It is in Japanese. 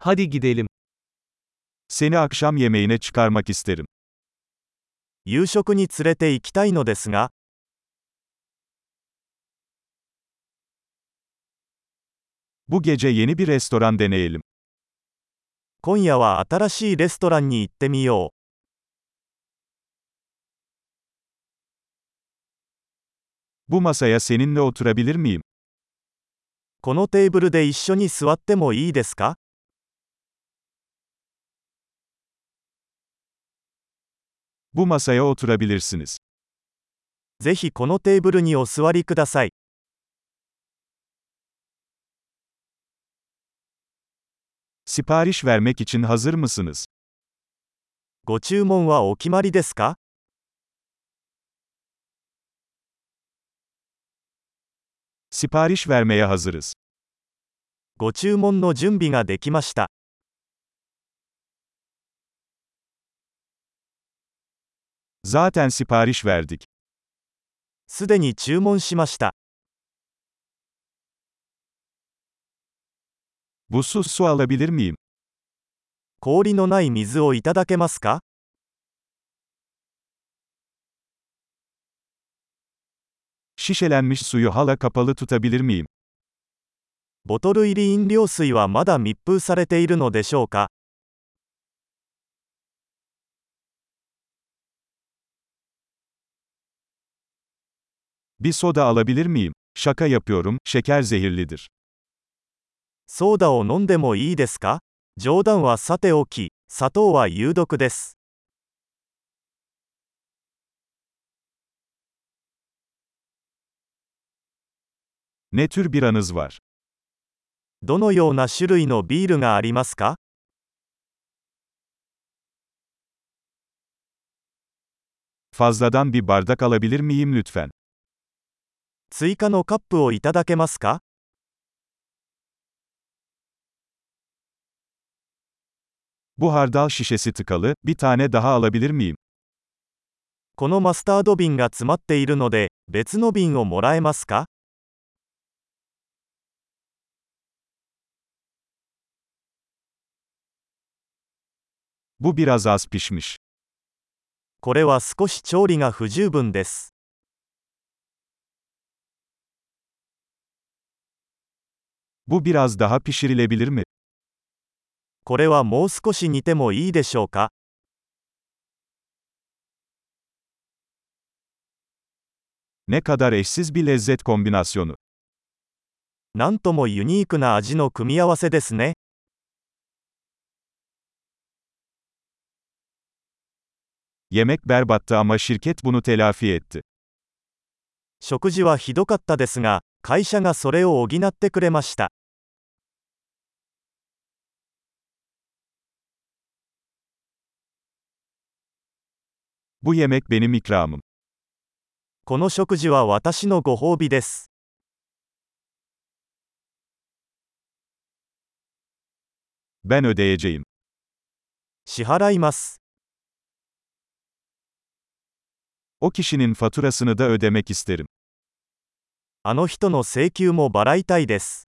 Hadi gidelim. Seni akşam yemeğine çıkarmak isterim. 夕食に連れて行きたいのですが、 Bu gece yeni bir restoran deneyelim. 今夜は新しいレストランに行ってみよ Bu masaya seninle oturabilir miyim? う。このテーブルで一緒に座ってもいいですか Bu masaya oturabilirsiniz. ぜひこのテーブルにお座りください。Sipariş vermek için hazır mısınız? ご注文はお決まりですか Sipariş vermeye hazırız. ご注文の準備ができました。Zaten sipariş verdik. すでに注文しました。Buzsuz su alabilir miyim? 氷のない水をいただけますか Şişelenmiş suyu hala kapalı tutabilir miyim? ボトル入り飲料水はまだ密封されているのでしょうか Bir soda alabilir miyim? Şaka yapıyorum, şeker zehirlidir. ソーダを飲んでもいいですか冗談はさておき、砂糖は有毒です。 Ne tür biranız var? どのような種類のビールがありますか Fazladan bir bardak alabilir miyim lütfen? 追加のカップをいただけますか Bu hardal şişesi tıkalı, bir tane daha alabilir miyim? このマスタード瓶が詰まっているので、別の瓶をもらえますか Bu biraz az pişmiş. これは少し調理が不十分です。Bu biraz daha pişirilebilir mi? これはもう少し煮てもいいでしょうか Ne kadar eşsiz bir lezzet kombinasyonu. なんともユニークな味の組み合わせですね。Yemek berbattı ama şirket bunu telafi etti. 食事はひどかったですが、会社がそれを補ってくれました。Bu yemek benim ikramım. この食事は私のご褒美です。Ben ödeyeceğim. 支払います。O kişinin faturasını da ödemek isterim. あの人の請求も払いたいです。